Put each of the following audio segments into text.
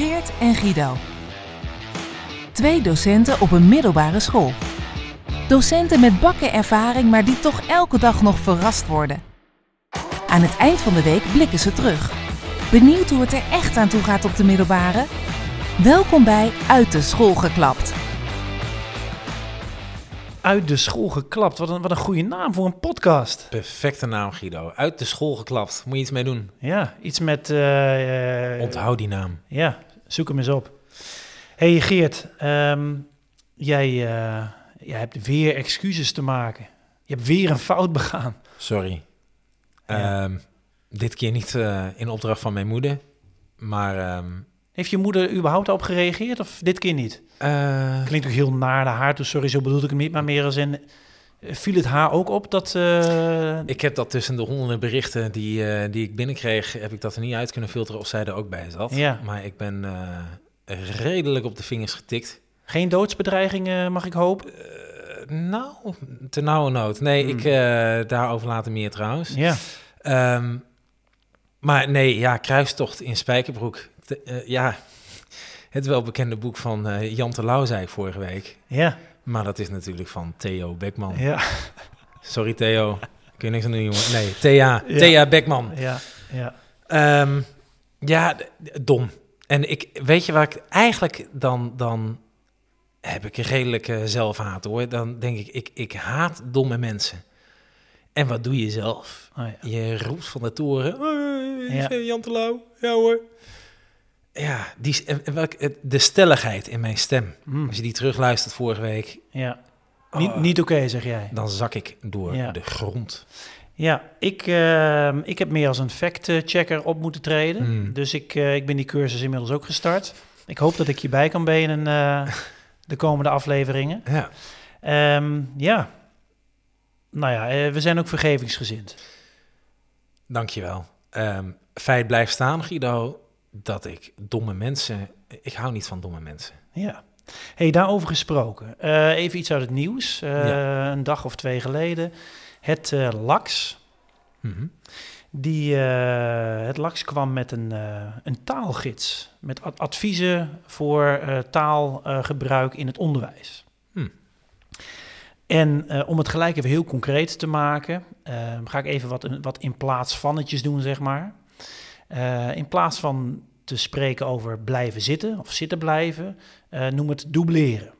Geert en Guido. Twee docenten op een middelbare school. Docenten met bakken ervaring, maar die toch elke dag nog verrast worden. Aan het eind van de week blikken ze terug. Benieuwd hoe het er echt aan toe gaat op de middelbare? Welkom bij Uit de School geklapt. Uit de school geklapt. Wat een, wat een goede naam voor een podcast. Perfecte naam, Guido. Uit de school geklapt. Moet je iets mee doen. Ja, iets met... eh, eh, Onthoud die naam. Ja, zoek hem eens op. hey Geert, ehm, jij, eh, jij hebt weer excuses te maken. Je hebt weer een fout begaan. Sorry. Ja. Ehm, dit keer niet eh, in opdracht van mijn moeder. Maar ehm, Heeft je moeder überhaupt op gereageerd of dit keer niet? eh, Klinkt ook heel naar naar haar toe. Sorry, zo bedoelde ik het niet. Maar meer als in... Viel het haar ook op dat... eh, ik heb dat tussen de honderden berichten die, eh, die ik binnenkreeg, heb ik dat er niet uit kunnen filteren of zij er ook bij zat. Ja. Maar ik ben eh, redelijk op de vingers getikt. geen doodsbedreigingen, mag ik hopen? Nou, te nauwe nood. Nee, Hmm. ik daarover later meer trouwens. Ja. Ehm, maar nee, ja, kruistocht in Spijkerbroek. Ja, het welbekende boek van Jan Terlouw zei ik vorige week. Ja. Maar dat is natuurlijk van Theo Beckman. Ja. Sorry Theo, kun je niks aan doen jongen. Nee, Thea, Ja. Thea Beckman. Ja. Ja. Ehm, ja, dom. En ik, weet je waar ik eigenlijk dan, dan heb ik een redelijke zelfhaat hoor. Dan denk ik, ik, ik haat domme mensen. En wat doe je zelf? Oh, ja. Je roept van de toren. "Hoi, Ja. Jan Terlouw. Ja hoor. Ja, die, de stelligheid in mijn stem. Mm. Als je die terugluistert vorige week, Ja. Niet, Oh. niet oké, zeg jij. dan zak ik door Ja. de grond. Ja, ik, ehm, ik heb meer als een fact-checker op moeten treden. Hmm. Dus ik, eh, ik ben die cursus inmiddels ook gestart. Ik hoop dat ik hierbij kan benen eh, de komende afleveringen. Ja. Ehm, ja, nou ja, eh, we zijn ook vergevingsgezind. Dankjewel. Ehm feit blijft staan, Guido, dat ik domme mensen... Ik hou niet van domme mensen. Ja. Hey, daarover gesproken. Eh, even iets uit het nieuws. Eh, Ja. Een dag of twee geleden. Het eh, LAX. Mhm. Die, het LAX kwam met een, een taalgids. Met ad- adviezen voor taalgebruik in het onderwijs. Hm. En om het gelijk even heel concreet te maken, ga ik even wat, wat in plaats vannetjes doen, zeg maar. Eh, in plaats van te spreken over blijven zitten of zitten blijven, eh, noem het dubleren.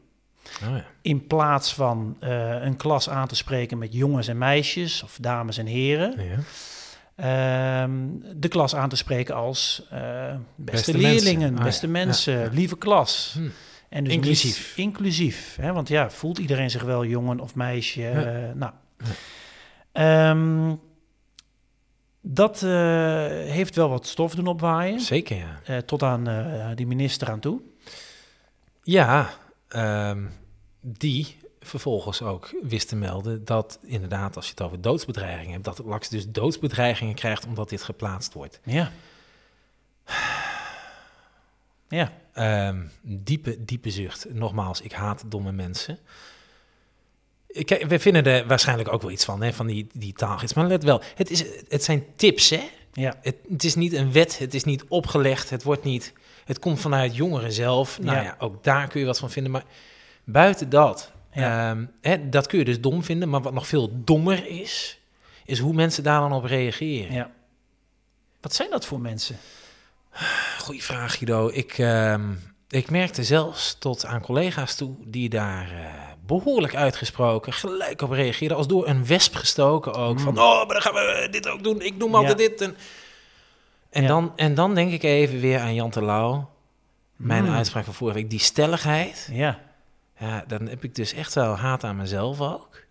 Oh ja. In plaats van eh, een klas aan te spreken met jongens en meisjes of dames en heren, Ja. Ehm, de klas aan te spreken als beste, Beste leerlingen, mensen. Ah, beste ja. mensen, Ja, ja. lieve klas. Hm. En dus Inclusief. niet- inclusief, hè? want ja, voelt iedereen zich wel jongen of meisje? Ja. nou. Ja. Dat eh, heeft wel wat stof doen opwaaien, Zeker, ja. eh, tot aan eh, die minister aan toe. Ja, ehm, die vervolgens ook wist te melden dat inderdaad, als je het over doodsbedreigingen hebt, dat het LAX dus doodsbedreigingen krijgt omdat dit geplaatst wordt. Ja. Ja, Ehm, diepe, diepe zucht. Nogmaals, ik haat domme mensen. Kijk, we vinden er waarschijnlijk ook wel iets van, hè, van die, die taalgids. Maar let wel, het, is, het zijn tips, hè? ja, Het, het is niet een wet, het is niet opgelegd, het wordt niet... Het komt vanuit jongeren zelf. Nou Ja. ja, ook daar kun je wat van vinden. Maar buiten dat, Ja. ehm, hè, dat kun je dus dom vinden. Maar wat nog veel dommer is, is hoe mensen daar dan op reageren. ja. Wat zijn dat voor mensen? Goeie vraag, Guido. Ik, ehm, ik merkte zelfs tot aan collega's toe die daar eh, behoorlijk uitgesproken gelijk op reageerden. Als door een wesp gestoken ook. Mm. Van, oh, maar dan gaan we dit ook doen. Ik noem altijd Ja. dit. En, en, Ja. dan, en dan denk ik even weer aan Jan Terlouw. Mijn Mm. uitspraak van vorige week. Die stelligheid. Ja, Ja, dan heb ik dus echt wel haat aan mezelf ook.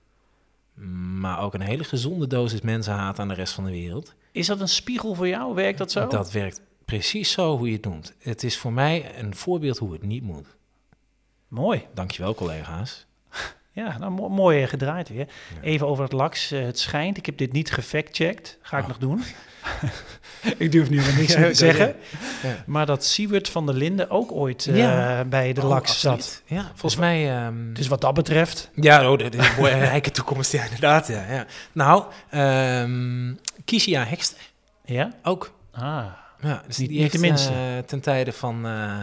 Maar ook een hele gezonde dosis mensenhaat aan de rest van de wereld. is dat een spiegel voor jou? Werkt dat zo? Dat werkt precies zo hoe je het noemt. Het is voor mij een voorbeeld hoe het niet moet. Mooi. Dankjewel, collega's. Ja, nou, mo- mooi gedraaid weer. Even over het laks. eh, het schijnt, ik heb dit niet gefactcheckt. Ga ik Oh. nog doen. ik durf nu nog niks Ja, te zeggen. Ja. Maar dat Siewert van der Linden ook ooit eh, bij de Oh, laks zat. Ja, volgens mij... ehm, Dus wat dat betreft... Ja, oh, dat is een rijke toekomst, ja, inderdaad. Ja, ja. Nou, ehm Kisia Hekster Ja? ook. Ah, Ja, dus Niet- die niet heeft de minste. eh, ten tijde van eh,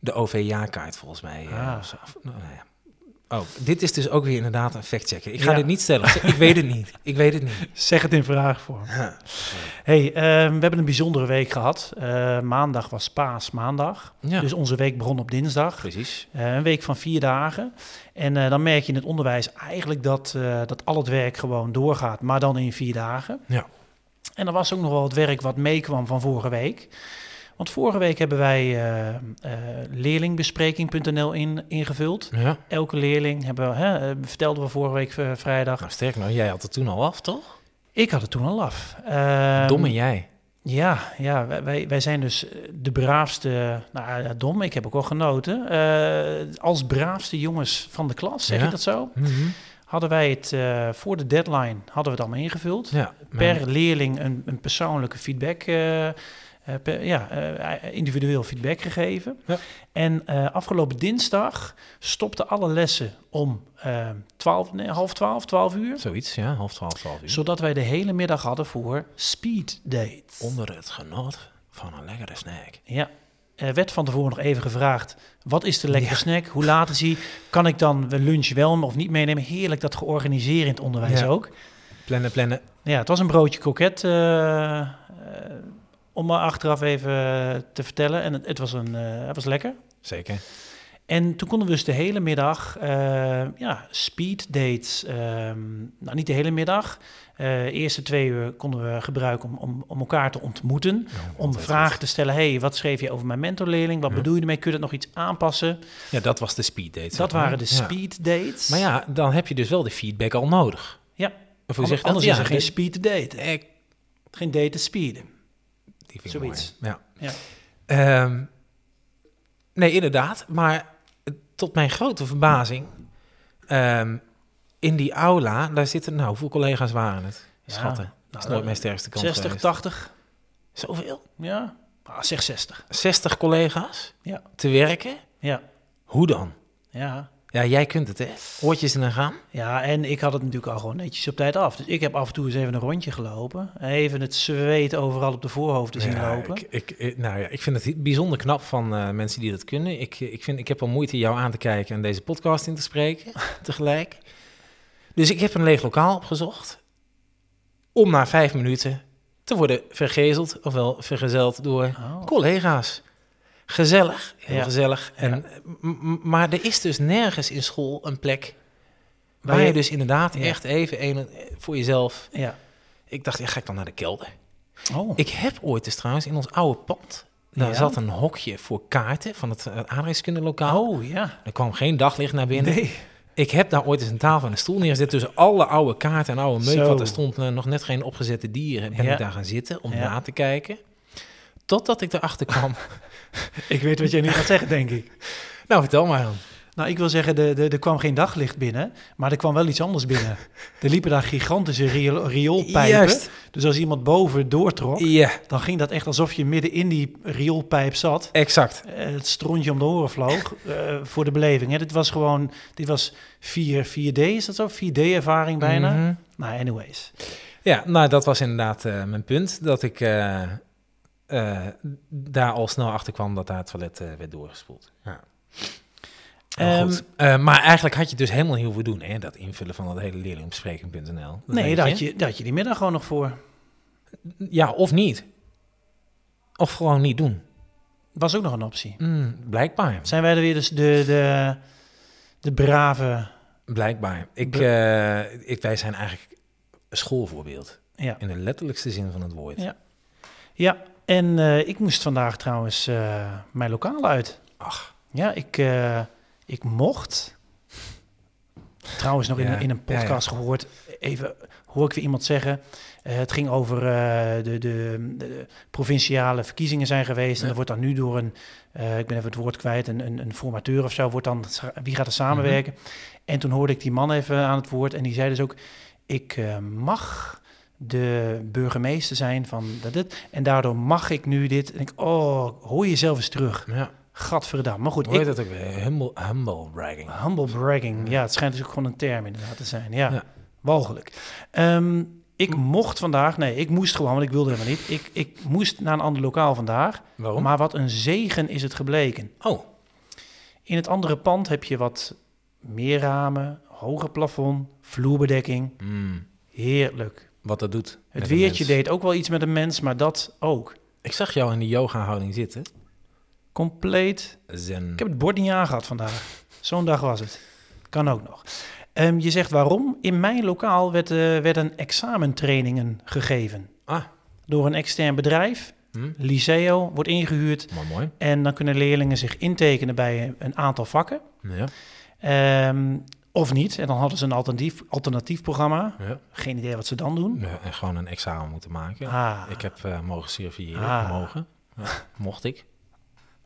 de OV-jaarkaart volgens mij. eh, Ah. of zo. Of, nou, ja. Oh, dit is dus ook weer inderdaad een factchecker. Ik ga Ja. dit niet stellen. Ik weet het niet. Ik weet het niet. Zeg het in vraagvorm. Ja. Hey, ehm, we hebben een bijzondere week gehad. Eh, maandag was paasmaandag. Ja, Dus onze week begon op dinsdag. precies. Een week van vier dagen. En dan merk je in het onderwijs eigenlijk dat, dat al het werk gewoon doorgaat, maar dan in vier dagen. Ja. En er was ook nog wel het werk wat meekwam van vorige week. Want vorige week hebben wij eh, eh, leerlingbespreking.nl in, ingevuld. Ja. Elke leerling hebben we, hè, eh, vertelden we vorige week vrijdag. Nou, sterk nou, jij had het toen al af, toch? Ik had het toen al af. Ehm, Dom en jij. Ja, ja wij- wij, zijn dus de braafste, nou ja, dom, ik heb ook wel genoten. Als braafste jongens van de klas, zeg Ja. ik dat zo? Mhm. Hadden wij het eh, voor de deadline, hadden we het allemaal ingevuld. Ja, Per leerling een, een persoonlijke feedback, eh, eh, per- ja, individueel feedback gegeven. Ja. En afgelopen dinsdag stopten alle lessen om 12, nee, half twaalf, twaalf uur. Zoiets, ja. Half twaalf, twaalf uur. Zodat wij de hele middag hadden voor speed dates. Onder het genot van een lekkere snack. Ja, er werd van tevoren nog even gevraagd: wat is de lekkere Ja. snack? Hoe laat is die? Kan ik dan lunch wel of niet meenemen? Heerlijk dat georganiseerd in het onderwijs Ja. ook. Plannen, plannen. Ja, het was een broodje kroket. eh, eh, om maar achteraf even te vertellen. En het, het, was een, eh, het was lekker. Zeker. En toen konden we dus de hele middag, eh, ja, speed dates. ehm, nou, niet de hele middag. Eh eerste twee uur konden we gebruiken om, om, om elkaar te ontmoeten. Om vragen te stellen. hey, wat schreef je over mijn mentorleerling? Wat Ja. bedoel je ermee? Kun je dat nog iets aanpassen? Ja, dat was de speed date. Dat waren de speed dates. Maar ja, dan heb je dus wel de feedback al nodig. Ja. Of je anders Ja, is er geen de- speed te daten. Eh, Geen date te speeden. Die vind ik Zoiets. mooi. Ja. Ja. Ehm, nee, inderdaad. Maar tot mijn grote verbazing, ehm, in die aula, daar zitten, nou, hoeveel collega's waren het? Ja, Schatten. dat is nou, nooit eh, mijn sterkste kant 60, geweest. 80. Zoveel? Ja, ah, zeg 60. 60 collega's Ja. te werken? Ja, Hoe dan? ja. Ja, jij kunt het, hè? Oortjes in een gaan? Ja, en ik had het natuurlijk al gewoon netjes op tijd af. Dus ik heb af en toe eens even een rondje gelopen. Even het zweet overal op de voorhoofden zien Ja, lopen. Ik, ik, ik- nou ja, ik vind het bijzonder knap van eh, mensen die dat kunnen. Ik, ik, vind, ik heb al moeite jou aan te kijken en deze podcast in te spreken tegelijk. Dus ik heb een leeg lokaal opgezocht om na vijf minuten te worden vergezeld, ofwel vergezeld door Oh. collega's. Gezellig, heel Ja. gezellig. En, m- maar er is dus nergens in school een plek waar, Waar je dus inderdaad Ja. echt even een, voor jezelf... Ja. Ik dacht, ja, ga ik dan naar de kelder? Oh. Ik heb ooit eens trouwens in ons oude pand. Daar zat een hokje voor kaarten van het uh, aardrijkskundelokaal. oh, ja. Er kwam geen daglicht naar binnen. Nee. Ik heb daar ooit eens een tafel en een stoel neergezet. Tussen alle oude kaarten en oude meuk. Want er stond eh, nog net geen opgezette dieren. Ben ik daar gaan zitten om na te kijken. Totdat ik erachter kwam. Ik weet wat jij nu gaat zeggen, denk ik. nou, vertel maar dan. Nou, ik wil zeggen, de, de, er kwam geen daglicht binnen, maar er kwam wel iets anders binnen. Er liepen daar gigantische riool, rioolpijpen. Juist. Dus als iemand boven doortrok, dan ging dat echt alsof je midden in die rioolpijp zat. exact. Eh, het strontje om de oren vloog eh, voor de beleving. Hè. Dit was gewoon, dit was 4, 4D, is dat zo? 4D-ervaring bijna. Mhm. Nou, anyways. Ja, nou, dat was inderdaad eh, mijn punt. Dat ik eh, daar al snel achter kwam dat daar het toilet eh, werd doorgespoeld. Ja. Maar Ehm, goed. Eh, maar eigenlijk had je dus helemaal niet hoeven doen, hè? Dat invullen van dat hele leerlingbespreking.nl. Nee, daar had, je, daar had je die middag gewoon nog voor. Ja, of niet. Of gewoon niet doen. Was ook nog een optie. Mm, blijkbaar. Zijn wij er weer dus de, de, de brave... Blijkbaar. Ik, ik, wij zijn eigenlijk een schoolvoorbeeld. Ja, In de letterlijkste zin van het woord. Ja. Ja. en eh, ik moest vandaag trouwens eh, mijn lokaal uit. Ach, Ja, ik, eh, ik mocht. Trouwens, nog in, Ja, in een ja, ja. podcast gehoord. Even hoor ik weer iemand zeggen. het ging over de, de, de provinciale verkiezingen zijn geweest. En er wordt dan nu door een, ik ben even het woord kwijt, een, een, een formateur of zo, wordt dan, wie gaat er samenwerken? Mhm. En toen hoorde ik die man even aan het woord. En die zei dus ook, ik mag de burgemeester zijn van dat, dit. En daardoor mag ik nu dit. En ik, oh, hoor jezelf eens terug. ja. Gadverdamme. Maar goed, Hoe heet ik, dat ook weer? Humble, humble bragging. humble bragging. Ja, het schijnt dus ook gewoon een term inderdaad te zijn. Ja, Ja. walgelijk. Ehm, Ik mocht vandaag, nee, ik moest gewoon, want ik wilde helemaal niet. Ik, ik moest naar een ander lokaal vandaag. Waarom? Maar wat een zegen is het gebleken. Oh, In het andere pand heb je wat meer ramen, hoger plafond, vloerbedekking. mm, Heerlijk. Wat dat doet. Het weertje deed ook wel iets met een mens, maar dat ook. Ik zag jou in die yoga-houding zitten. Compleet. Zen. Ik heb het bord niet aangehad vandaag. Zo'n dag was het. Kan ook nog. Ehm, je zegt waarom? In mijn lokaal werd, eh, werden examentrainingen gegeven. Ah, Door een extern bedrijf. hm, Liceo wordt ingehuurd. maar mooi. En dan kunnen leerlingen zich intekenen bij een aantal vakken. Ja, Ehm, of niet. En dan hadden ze een alternatief, alternatief programma. ja. Geen idee wat ze dan doen. ja. En gewoon een examen moeten maken. Ah, Ik heb eh, mogen surveilleren. Ah. Mogen. Ja, mocht ik.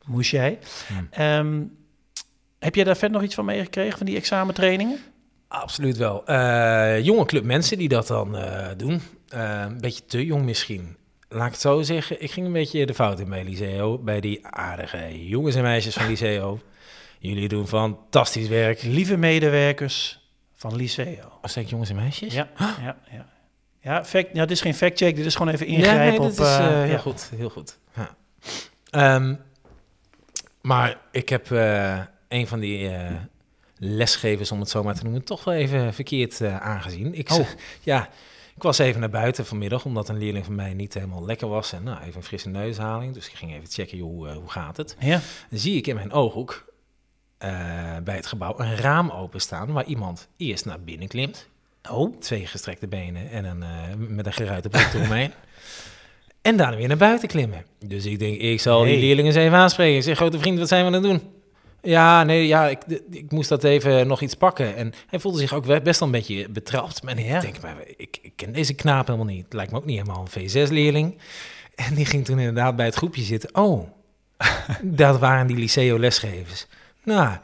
moest jij. Hmm. Ehm, heb jij daar verder nog iets van meegekregen, van die examentrainingen? Absoluut wel. Eh, jonge club mensen die dat dan eh, doen. Een beetje te jong misschien. Laat ik het zo zeggen. Ik ging een beetje de fout in bij Liceo. Bij die aardige jongens en meisjes van Liceo. Jullie doen fantastisch werk. Lieve medewerkers van Liceo. Als ik jongens en meisjes? Ja, ja, ja. Ja, fact, ja, dit is geen fact-check, dit is gewoon even ingrijpen ja, nee, op... is eh, eh, heel ja. goed. Heel goed. Ja. Ehm, maar ik heb eh, een van die lesgevers, om het zo maar te noemen, toch wel even verkeerd aangezien. Ik, Oh. ja, ik was even naar buiten vanmiddag, omdat een leerling van mij niet helemaal lekker was. En nou, even een frisse neushaling. Dus ik ging even checken, joh, hoe, hoe gaat het? Ja, Dan zie ik in mijn ooghoek eh, bij het gebouw een raam openstaan waar iemand eerst naar binnen klimt. oh, Twee gestrekte benen en een, eh, met een geruite broek eromheen. En daarna weer naar buiten klimmen. Dus ik denk, ik zal die leerlingen eens even aanspreken. Ik zeg, grote vriend, wat zijn we aan het doen? Ja, nee, ja, ik, ik moest dat even nog iets pakken. En hij voelde zich ook best wel een beetje betrapt. Maar Ja. ik denk, maar ik, ik ken deze knaap helemaal niet. Het lijkt me ook niet helemaal een V6-leerling. En die ging toen inderdaad bij het groepje zitten. Oh, dat waren die Liceo-lesgevers. Nou, en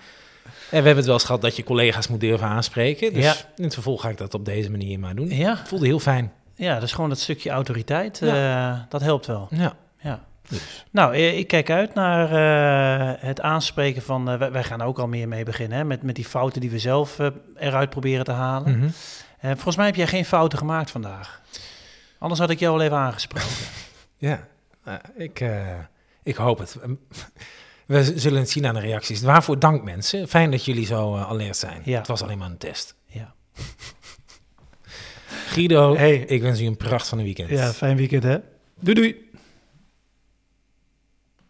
we hebben het wel eens gehad dat je collega's moet durven aanspreken. Dus Ja. in het vervolg ga ik dat op deze manier maar doen. ja. Voelde heel fijn. Ja, dat is gewoon dat stukje autoriteit, eh, dat helpt wel. Ja. Ja. Dus. Nou, eh, ik kijk uit naar eh, het aanspreken van... wij, gaan ook al meer mee beginnen, hè, met, met die fouten die we zelf eruit proberen te halen. Eh, volgens mij heb jij geen fouten gemaakt vandaag. Anders had ik jou al even aangesproken. Ja, ik, ik hoop het. We zullen het zien aan de reacties. Waarvoor dank mensen. Fijn dat jullie zo eh, alert zijn. Ja. Het was alleen maar een test. Ja. Guido, Hey. ik wens u een pracht van een weekend. ja, fijn weekend hè. Doei doei.